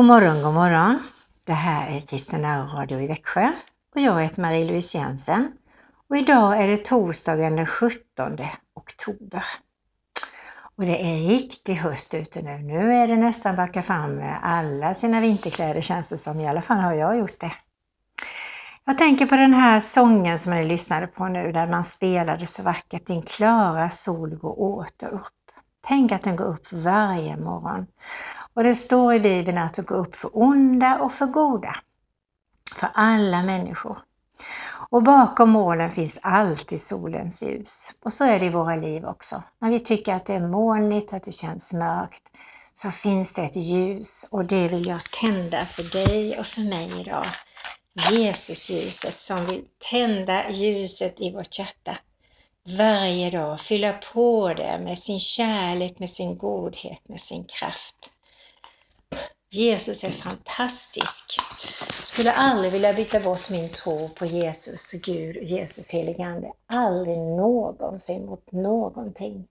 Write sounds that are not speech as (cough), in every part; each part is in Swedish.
God morgon, god morgon. Det här är Kristina Radio i Växjö och jag heter Marie-Louise Jensen. Och idag är det torsdagen den 17 oktober. Och det är riktig höst ute nu. Nu är det nästan backa fram med alla sina vinterkläder känns det som. I alla fall har jag gjort det. Jag tänker på den här sången som ni lyssnade på nu där man spelade så vackert Din klara sol går åter upp. Tänk att den går upp varje morgon. Och det står i Bibeln att det går upp för onda och för goda. För alla människor. Och bakom molnen finns alltid solens ljus. Och så är det i våra liv också. När vi tycker att det är molnigt, att det känns mörkt, så finns det ett ljus och det vill jag tända för dig och för mig idag. Jesusljuset som vill tända ljuset i vårt hjärta varje dag, fylla på det med sin kärlek, med sin godhet, med sin kraft. Jesus är fantastisk. Jag skulle aldrig vilja byta bort min tro på Jesus, Gud och Jesus helige Ande. Aldrig någonsin mot någonting.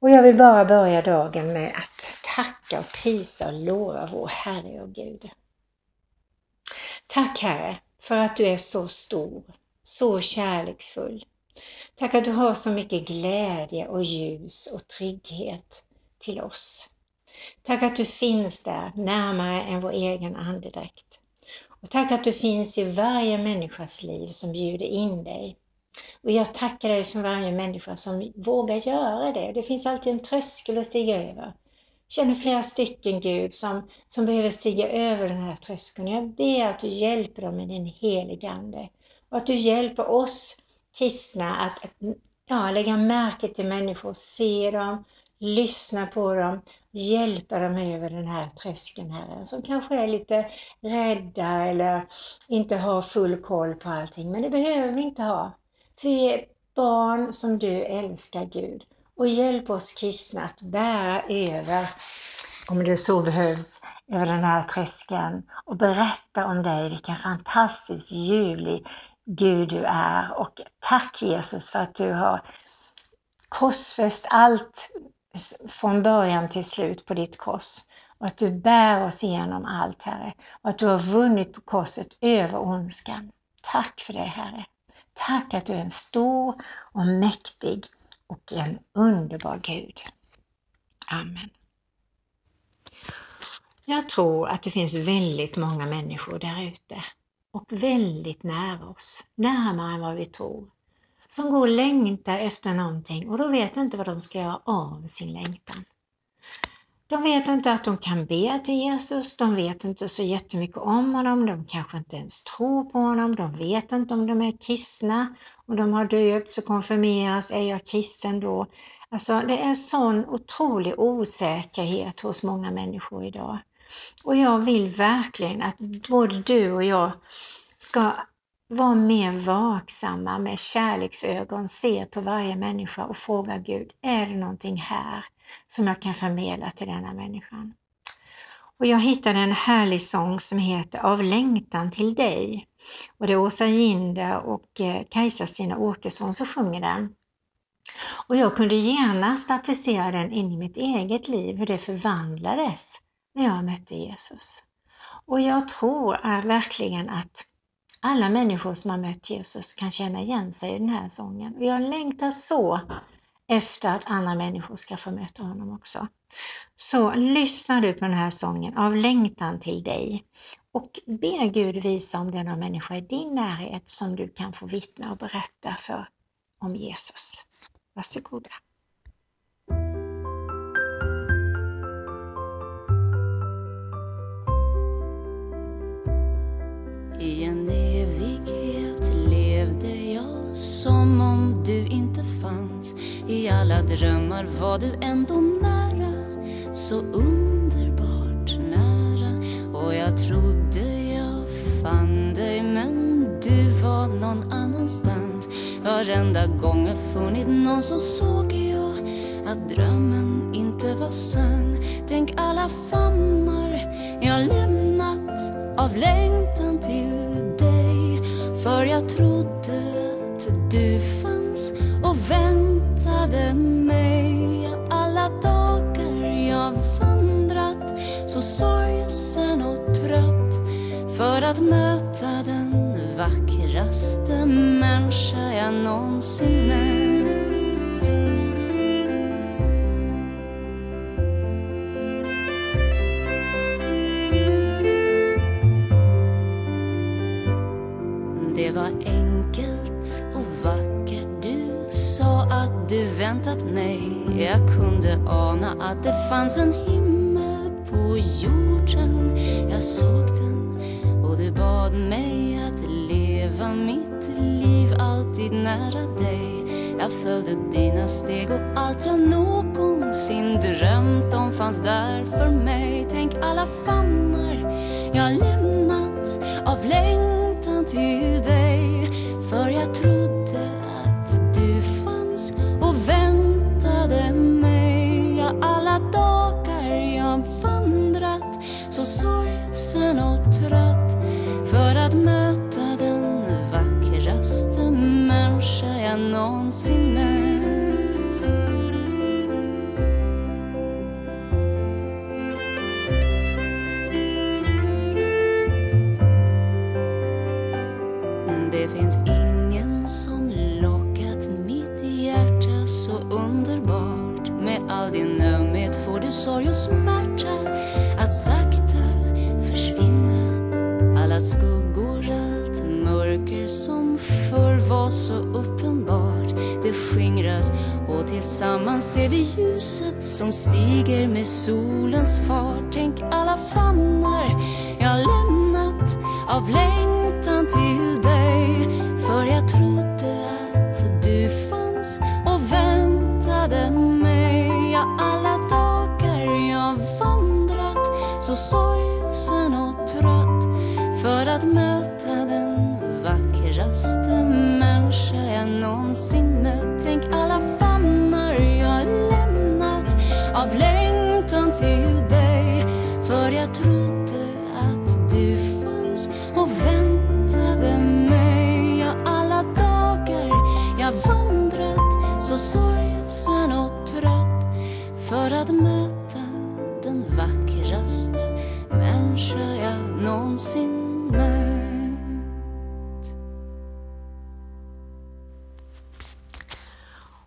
Och jag vill bara börja dagen med att tacka och prisa och lova vår Herre och Gud. Tack Herre för att du är så stor, så kärleksfull. Tack att du har så mycket glädje och ljus och trygghet till oss. Tack att du finns där närmare än vår egen andedräkt. Och tack att du finns i varje människas liv som bjuder in dig. Och jag tackar dig för varje människa som vågar göra det. Det finns alltid en tröskel att stiga över. Jag känner flera stycken Gud som, som behöver stiga över den här tröskeln. Jag ber att du hjälper dem med din helige Ande. Och att du hjälper oss kristna att, att ja, lägga märke till människor, se dem, lyssna på dem, hjälpa dem över den här tröskeln, Herre, som kanske är lite rädda eller inte har full koll på allting. Men det behöver vi inte ha. För vi är barn som du älskar, Gud. Och hjälp oss kristna att bära över, om det så behövs, över den här tröskeln och berätta om dig, vilken fantastiskt ljuvlig Gud du är. Och tack Jesus för att du har korsfäst allt från början till slut på ditt kors. Och att du bär oss igenom allt, Herre. Och att du har vunnit på korset över ondskan. Tack för det, Herre. Tack att du är en stor och mäktig och en underbar Gud. Amen. Jag tror att det finns väldigt många människor där ute och väldigt nära oss, närmare än vad vi tror, som går och längtar efter någonting och då vet inte vad de ska göra av sin längtan. De vet inte att de kan be till Jesus, de vet inte så jättemycket om honom, de kanske inte ens tror på honom, de vet inte om de är kristna, om de har döpts och konfirmerats, är jag kristen då? Alltså det är sån otrolig osäkerhet hos många människor idag. Och jag vill verkligen att både du och jag ska var mer vaksamma med kärleksögon, se på varje människa och fråga Gud, är det någonting här som jag kan förmedla till denna människan? Och jag hittade en härlig sång som heter Av längtan till dig. Och det är Åsa Ginder och eh, Kajsa-Stina Åkesson som sjunger den. Och jag kunde genast applicera den in i mitt eget liv, hur det förvandlades när jag mötte Jesus. Och jag tror verkligen att alla människor som har mött Jesus kan känna igen sig i den här sången. Och jag längtar så efter att andra människor ska få möta honom också. Så lyssna du på den här sången av längtan till dig och be Gud visa om det är någon människa i din närhet som du kan få vittna och berätta för om Jesus. Varsågoda. Fanns I alla drömmar. Var du ändå nära Så underbart nära. Och jag trodde jag fann dig men du var någon annanstans. Varenda gång jag funnit någon så såg jag att drömmen inte var sann. Tänk alla famnar jag lämnat av längtan. Väntade mig Alla dagar jag vandrat så sorgsen och trött för att möta den vackraste människa jag någonsin mött. Det var enkelt och vackert. Du väntat mig. Jag kunde ana att det fanns en himmel på jorden. Jag såg den och du bad mig att leva mitt liv alltid nära dig. Jag följde dina steg och allt jag någonsin drömt om fanns där för mig. Tänk alla famnar jag lämnat av längtan till dig. För jag tror vid ljuset som stiger med solens fart. Tänk längtan till dig. För jag trodde att du fanns och väntade mig. Ja, alla dagar jag vandrat så sorgsen och trött för att möta den vackraste människa jag någonsin mött.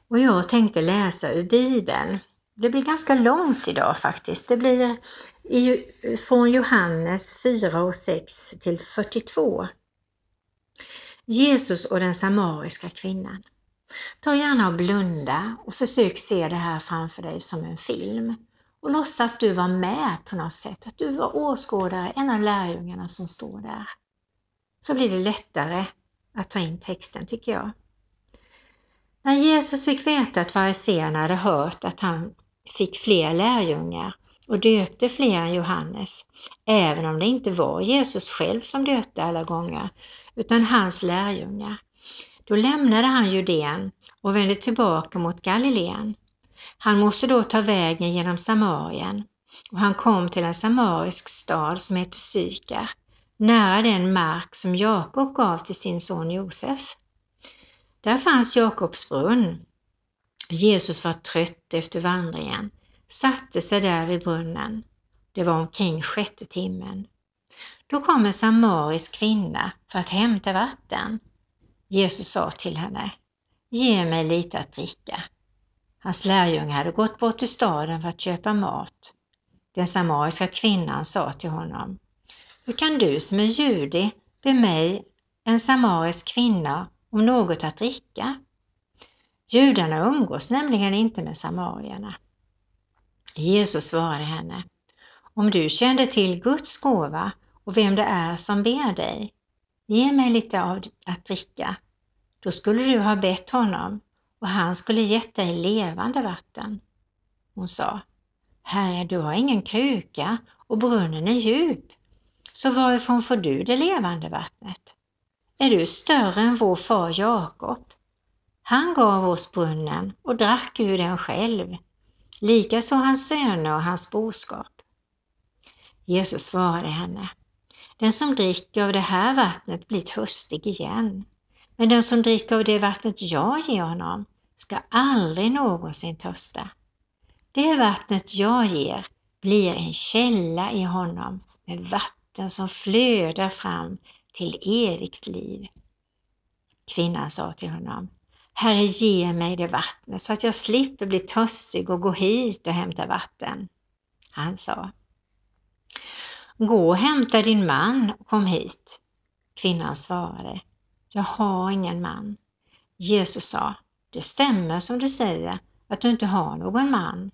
Och jag tänkte läsa ur Bibeln. Det blir ganska långt idag faktiskt. Det blir i, från Johannes 4 och 6 till 42. Jesus och den samariska kvinnan. Ta gärna och blunda och försök se det här framför dig som en film. Och låtsas att du var med på något sätt, att du var åskådare, en av lärjungarna som står där. Så blir det lättare att ta in texten tycker jag. När Jesus fick veta att fariséerna hade hört att han fick fler lärjungar och döpte fler än Johannes, även om det inte var Jesus själv som döpte alla gånger, utan hans lärjungar, då lämnade han Judeen och vände tillbaka mot Galileen. Han måste då ta vägen genom Samarien och han kom till en samarisk stad som heter Sykar, nära den mark som Jakob gav till sin son Josef. Där fanns Jakobs brunn. Jesus var trött efter vandringen, satte sig där vid brunnen. Det var omkring sjätte timmen. Då kom en samarisk kvinna för att hämta vatten. Jesus sa till henne, ge mig lite att dricka. Hans lärjungar hade gått bort till staden för att köpa mat. Den samariska kvinnan sa till honom, hur kan du som är jude be mig, en samarisk kvinna, om något att dricka? Judarna umgås nämligen inte med samarierna. Jesus svarade henne, om du kände till Guds gåva och vem det är som ber dig, ge mig lite av att dricka. Då skulle du ha bett honom och han skulle gett dig levande vatten. Hon sa, Herre, du har ingen kruka och brunnen är djup, så varifrån får du det levande vattnet? Är du större än vår far Jakob? Han gav oss brunnen och drack ur den själv, likaså hans söner och hans boskap. Jesus svarade henne, den som dricker av det här vattnet blir törstig igen, men den som dricker av det vattnet jag ger honom ska aldrig någonsin törsta. Det vattnet jag ger blir en källa i honom med vatten som flödar fram till evigt liv. Kvinnan sa till honom, Herre ge mig det vattnet så att jag slipper bli törstig och gå hit och hämta vatten. Han sa, Gå och hämta din man och kom hit. Kvinnan svarade, Jag har ingen man. Jesus sa, Det stämmer som du säger att du inte har någon man.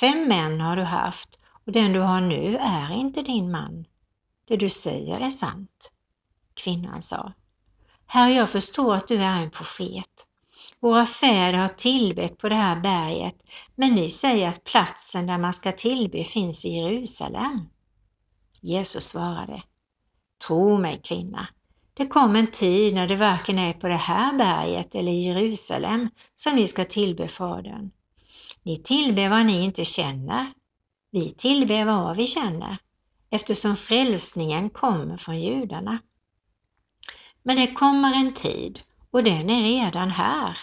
Fem män har du haft och den du har nu är inte din man. Det du säger är sant. Kvinnan sa, Herre, jag förstår att du är en profet. Våra fäder har tillbett på det här berget, men ni säger att platsen där man ska tillbe finns i Jerusalem. Jesus svarade, Tro mig kvinna, det kommer en tid när det varken är på det här berget eller i Jerusalem som ni ska tillbe Fadern. Ni tillber vad ni inte känner. Vi tillber vad vi känner, eftersom frälsningen kommer från judarna. Men det kommer en tid, och den är redan här,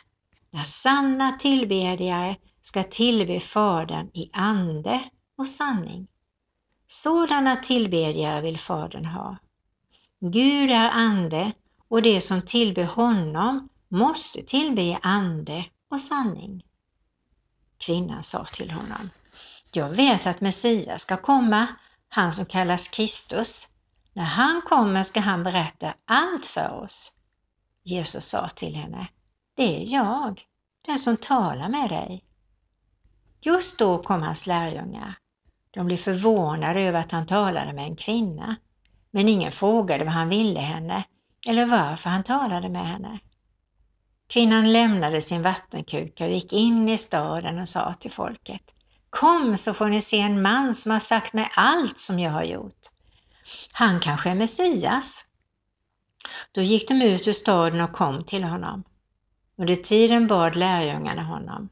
när sanna tillbedjare ska tillbe Fadern i ande och sanning. Sådana tillbedjare vill Fadern ha. Gud är ande och det som tillber honom måste tillbe i ande och sanning. Kvinnan sa till honom, jag vet att Messias ska komma, han som kallas Kristus. När han kommer ska han berätta allt för oss. Jesus sa till henne, det är jag, den som talar med dig. Just då kom hans lärjungar. De blev förvånade över att han talade med en kvinna, men ingen frågade vad han ville henne eller varför han talade med henne. Kvinnan lämnade sin vattenkruka och gick in i staden och sa till folket Kom så får ni se en man som har sagt mig allt som jag har gjort. Han kanske är Messias. Då gick de ut ur staden och kom till honom. Under tiden bad lärjungarna honom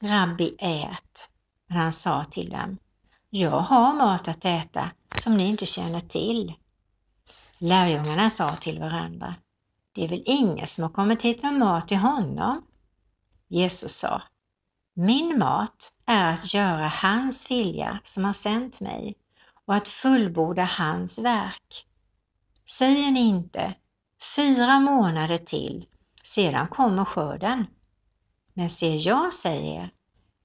Rabbi, ät. Men han sa till dem Jag har mat att äta som ni inte känner till. Lärjungarna sa till varandra det är väl ingen som har kommit hit med mat till honom? Jesus sa, min mat är att göra hans vilja som har sänt mig och att fullborda hans verk. Säger ni inte, fyra månader till, sedan kommer skörden. Men se, jag säger,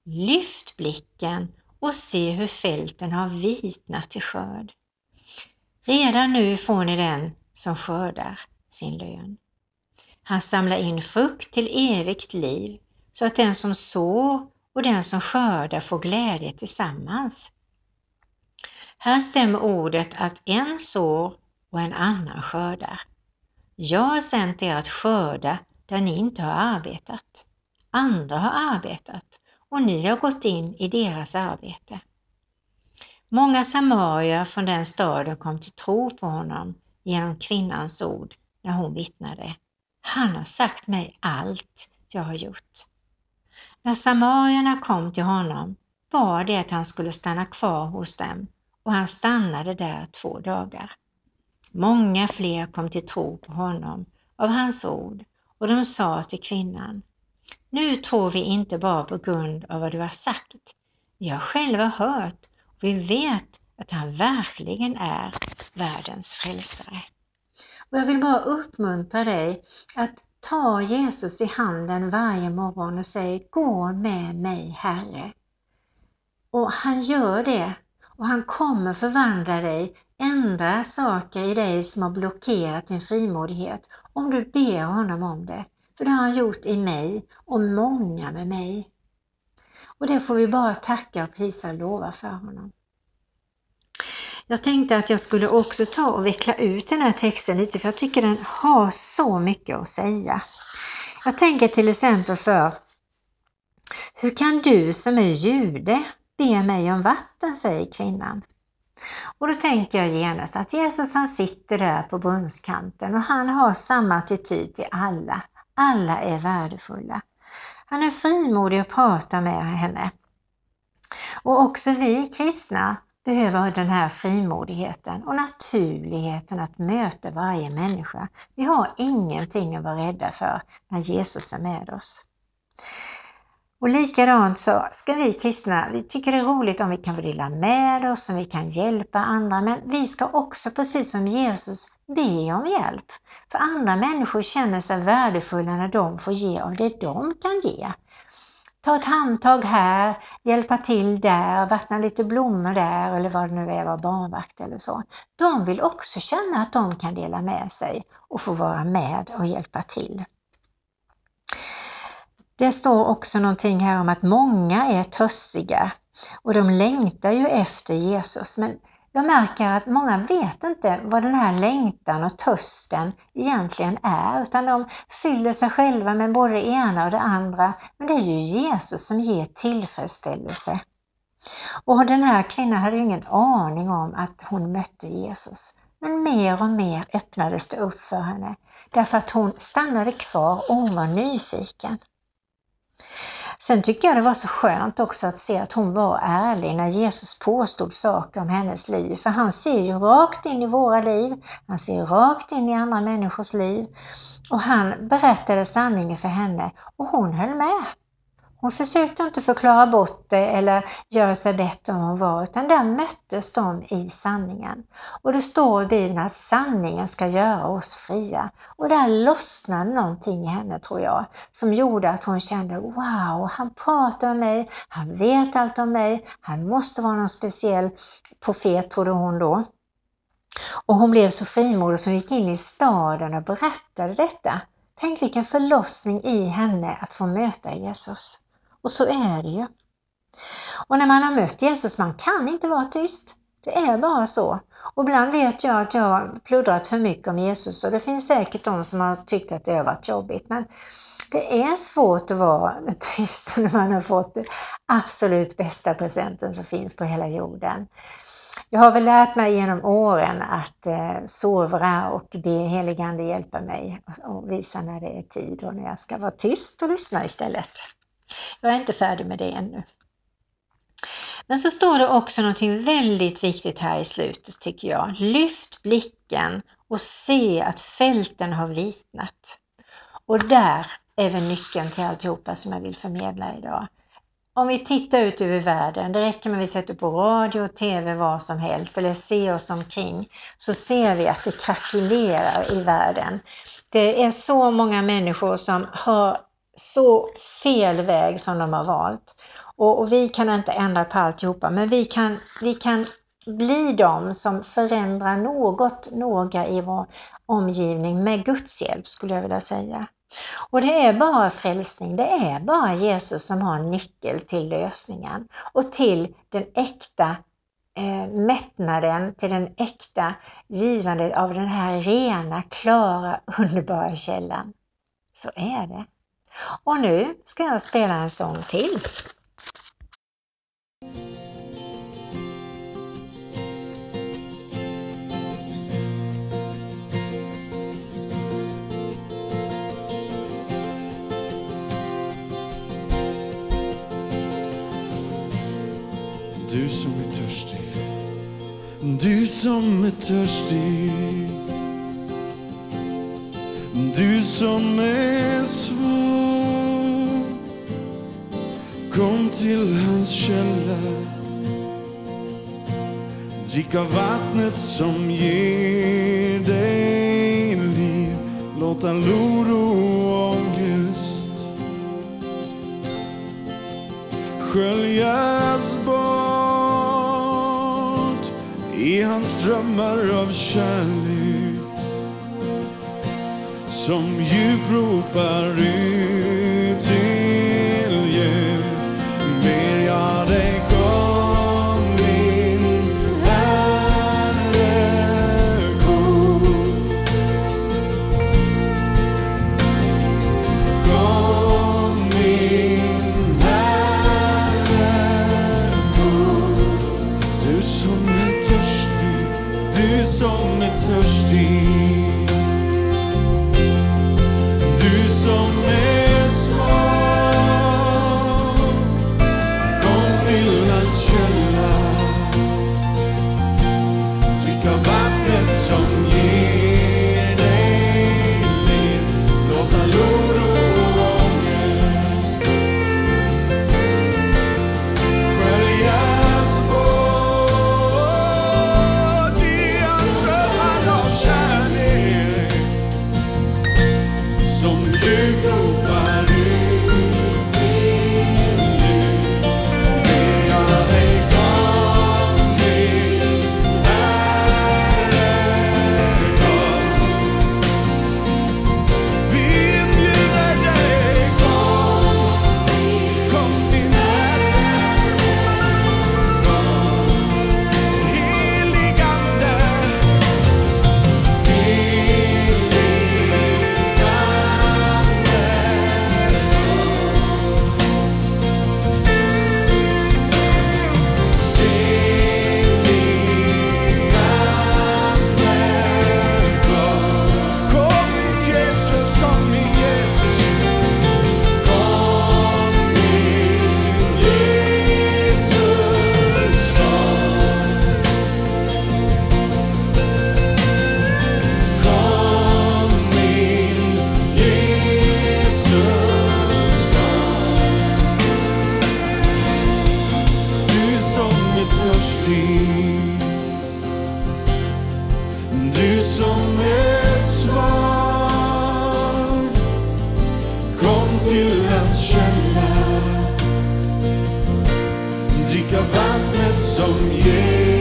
lyft blicken och se hur fälten har vitnat till skörd. Redan nu får ni den som skördar sin lön. Han samlar in frukt till evigt liv så att den som sår och den som skördar får glädje tillsammans. Här stämmer ordet att en sår och en annan skördar. Jag har sänt er att skörda där ni inte har arbetat. Andra har arbetat och ni har gått in i deras arbete. Många samarier från den staden kom till tro på honom genom kvinnans ord när hon vittnade. Han har sagt mig allt jag har gjort. När samarierna kom till honom bad de att han skulle stanna kvar hos dem och han stannade där två dagar. Många fler kom till tro på honom av hans ord och de sa till kvinnan Nu tror vi inte bara på grund av vad du har sagt. Vi har själva hört och vi vet att han verkligen är världens frälsare. Och jag vill bara uppmuntra dig att ta Jesus i handen varje morgon och säga Gå med mig Herre. Och han gör det och han kommer förvandla dig, ändra saker i dig som har blockerat din frimodighet om du ber honom om det. För det har han gjort i mig och många med mig. Och det får vi bara tacka och prisa och lova för honom. Jag tänkte att jag skulle också ta och veckla ut den här texten lite för jag tycker den har så mycket att säga. Jag tänker till exempel för Hur kan du som är jude be mig om vatten, säger kvinnan. Och då tänker jag genast att Jesus han sitter där på brunnskanten och han har samma attityd till alla. Alla är värdefulla. Han är frimodig och pratar med henne. Och också vi kristna behöver den här frimodigheten och naturligheten att möta varje människa. Vi har ingenting att vara rädda för när Jesus är med oss. Och likadant så ska vi kristna, vi tycker det är roligt om vi kan få dela med oss, om vi kan hjälpa andra, men vi ska också precis som Jesus be om hjälp. För andra människor känner sig värdefulla när de får ge av det de kan ge. Ta ett handtag här, hjälpa till där, vattna lite blommor där eller vad det nu är, vara barnvakt eller så. De vill också känna att de kan dela med sig och få vara med och hjälpa till. Det står också någonting här om att många är törstiga och de längtar ju efter Jesus. Men jag märker att många vet inte vad den här längtan och törsten egentligen är, utan de fyller sig själva med både det ena och det andra. Men det är ju Jesus som ger tillfredsställelse. Och den här kvinnan hade ingen aning om att hon mötte Jesus. Men mer och mer öppnades det upp för henne, därför att hon stannade kvar och hon var nyfiken. Sen tycker jag det var så skönt också att se att hon var ärlig när Jesus påstod saker om hennes liv. För han ser ju rakt in i våra liv, han ser rakt in i andra människors liv. Och han berättade sanningen för henne och hon höll med. Hon försökte inte förklara bort det eller göra sig bättre än hon var, utan där möttes de i sanningen. Och det står i Bibeln att sanningen ska göra oss fria. Och där lossnade någonting i henne, tror jag, som gjorde att hon kände wow, han pratar med mig, han vet allt om mig, han måste vara någon speciell profet, trodde hon då. Och hon blev så frimodig så hon gick in i staden och berättade detta. Tänk vilken förlossning i henne att få möta Jesus. Och så är det ju. Och när man har mött Jesus, man kan inte vara tyst. Det är bara så. Och ibland vet jag att jag har pluddrat för mycket om Jesus och det finns säkert de som har tyckt att det har varit jobbigt. Men det är svårt att vara (laughs) tyst när man har fått den absolut bästa presenten som finns på hela jorden. Jag har väl lärt mig genom åren att eh, sovra och be heligande hjälpa mig och visa när det är tid och när jag ska vara tyst och lyssna istället. Jag är inte färdig med det ännu. Men så står det också någonting väldigt viktigt här i slutet tycker jag. Lyft blicken och se att fälten har vitnat. Och där är väl nyckeln till alltihopa som jag vill förmedla idag. Om vi tittar ut över världen, det räcker med att vi sätter på radio och TV vad som helst eller ser oss omkring, så ser vi att det krackelerar i världen. Det är så många människor som har så fel väg som de har valt. Och, och, vi kan inte ändra på alltihopa, men vi kan, vi kan bli de som förändrar något, några i vår omgivning med Guds hjälp skulle jag vilja säga. Och det är bara frälsning, det är bara Jesus som har nyckel till lösningen och till den äkta eh, mättnaden, till den äkta givandet av den här rena, klara, underbara källan. Så är det. Och nu ska jag spela en sång till. Du som är törstig, du som är törstig du som är svår Kom till hans källa. Drick av vattnet som ger dig liv. Låt all oro och ångest sköljas bort i hans strömmar av kärlek som djup ropar ut Du som ett svar. Kom till hans källa. Dricka vattnet som ger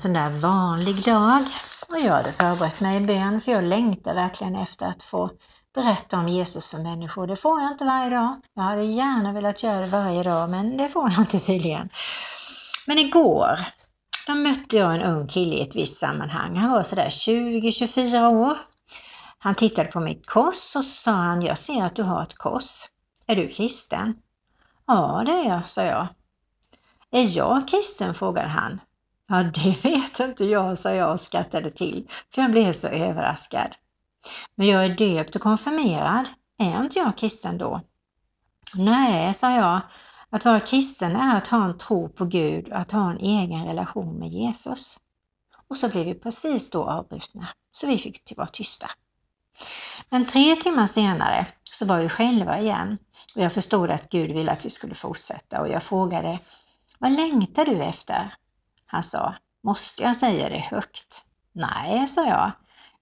sån där vanlig dag och jag hade förberett mig i bön för jag längtar verkligen efter att få berätta om Jesus för människor. Det får jag inte varje dag. Jag hade gärna velat göra det varje dag men det får jag inte tydligen. Men igår, då mötte jag en ung kille i ett visst sammanhang. Han var sådär 20-24 år. Han tittade på mitt kors och så sa han, jag ser att du har ett kors. Är du kristen? Ja, det är jag, sa jag. Är jag kristen? frågade han. Ja, det (laughs) vet inte jag, sa jag och skrattade till, för jag blev så överraskad. Men jag är döpt och konfirmerad. Är inte jag kristen då? Nej, sa jag. Att vara kristen är att ha en tro på Gud och att ha en egen relation med Jesus. Och så blev vi precis då avbrutna, så vi fick vara tysta. Men tre timmar senare så var vi själva igen och jag förstod att Gud ville att vi skulle fortsätta och jag frågade Vad längtar du efter? Han sa Måste jag säga det högt? Nej, sa jag.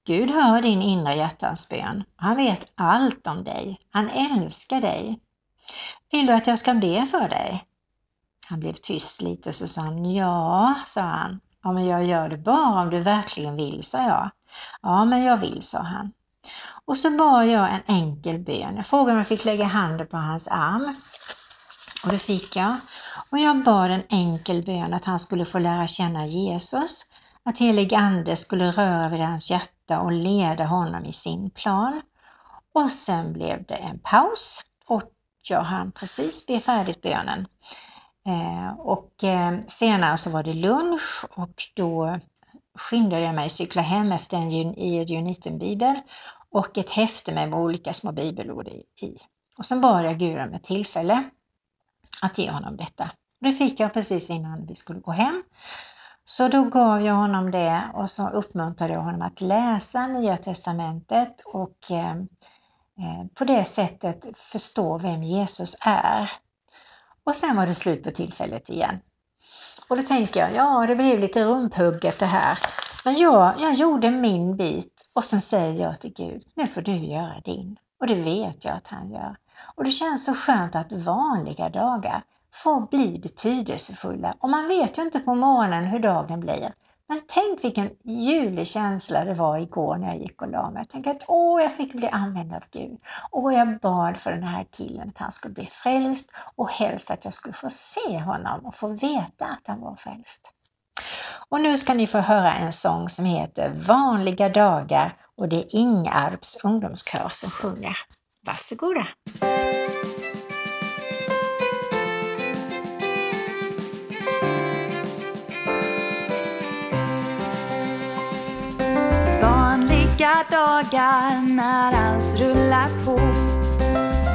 Gud hör din inre hjärtans bön. Han vet allt om dig. Han älskar dig. Vill du att jag ska be för dig? Han blev tyst lite så sa han ja, sa han. Ja, men jag gör det bara om du verkligen vill, sa jag. Ja, men jag vill, sa han. Och så bad jag en enkel bön. Jag frågade om jag fick lägga handen på hans arm. Och det fick jag. Och jag bad en enkel bön att han skulle få lära känna Jesus, att helig ande skulle röra vid hans hjärta och leda honom i sin plan. Och sen blev det en paus och jag hann precis be färdigt bönen. Eh, och eh, senare så var det lunch och då skyndade jag mig cykla hem efter en Uniten-bibel och ett häfte med olika små bibelord i. Och sen bad jag Gud om ett tillfälle att ge honom detta. Det fick jag precis innan vi skulle gå hem. Så då gav jag honom det och så uppmuntrade jag honom att läsa Nya Testamentet och eh, eh, på det sättet förstå vem Jesus är. Och sen var det slut på tillfället igen. Och då tänker jag, ja det blev lite rumphugget det här. Men jag, jag gjorde min bit och sen säger jag till Gud, nu får du göra din. Och det vet jag att han gör. Och det känns så skönt att vanliga dagar får bli betydelsefulla. Och man vet ju inte på morgonen hur dagen blir. Men tänk vilken ljuvlig känsla det var igår när jag gick och la mig. Tänk att åh, jag fick bli använd av Gud. Och jag bad för den här killen att han skulle bli frälst och helst att jag skulle få se honom och få veta att han var frälst. Och nu ska ni få höra en sång som heter Vanliga dagar och det är Ingarps ungdomskör som sjunger. Varsågoda! Vanliga dagar när allt rullar på.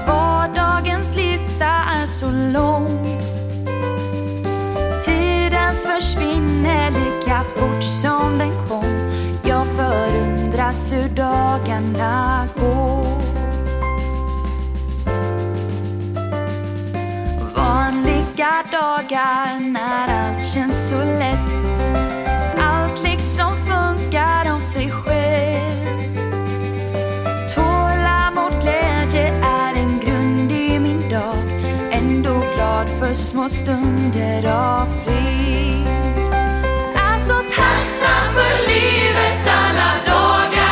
Vardagens lista är så lång. Tiden försvinner lika fort som den kom. Jag förundras hur dagarna går. Mörka dagar när allt känns så lätt. Allt liksom funkar av sig själv. Tålamod, glädje är en grund i min dag. Ändå glad för små stunder av fred. Är så tacksam för livet alla dagar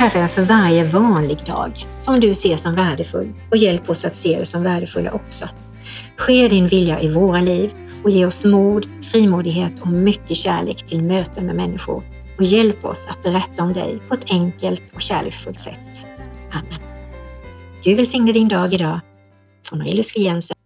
Herre för varje vanlig dag som du ser som värdefull och hjälp oss att se det som värdefulla också. Ske din vilja i våra liv och ge oss mod, frimodighet och mycket kärlek till möten med människor och hjälp oss att berätta om dig på ett enkelt och kärleksfullt sätt. Amen. Gud välsigne din dag idag. Från Aurelius Jensen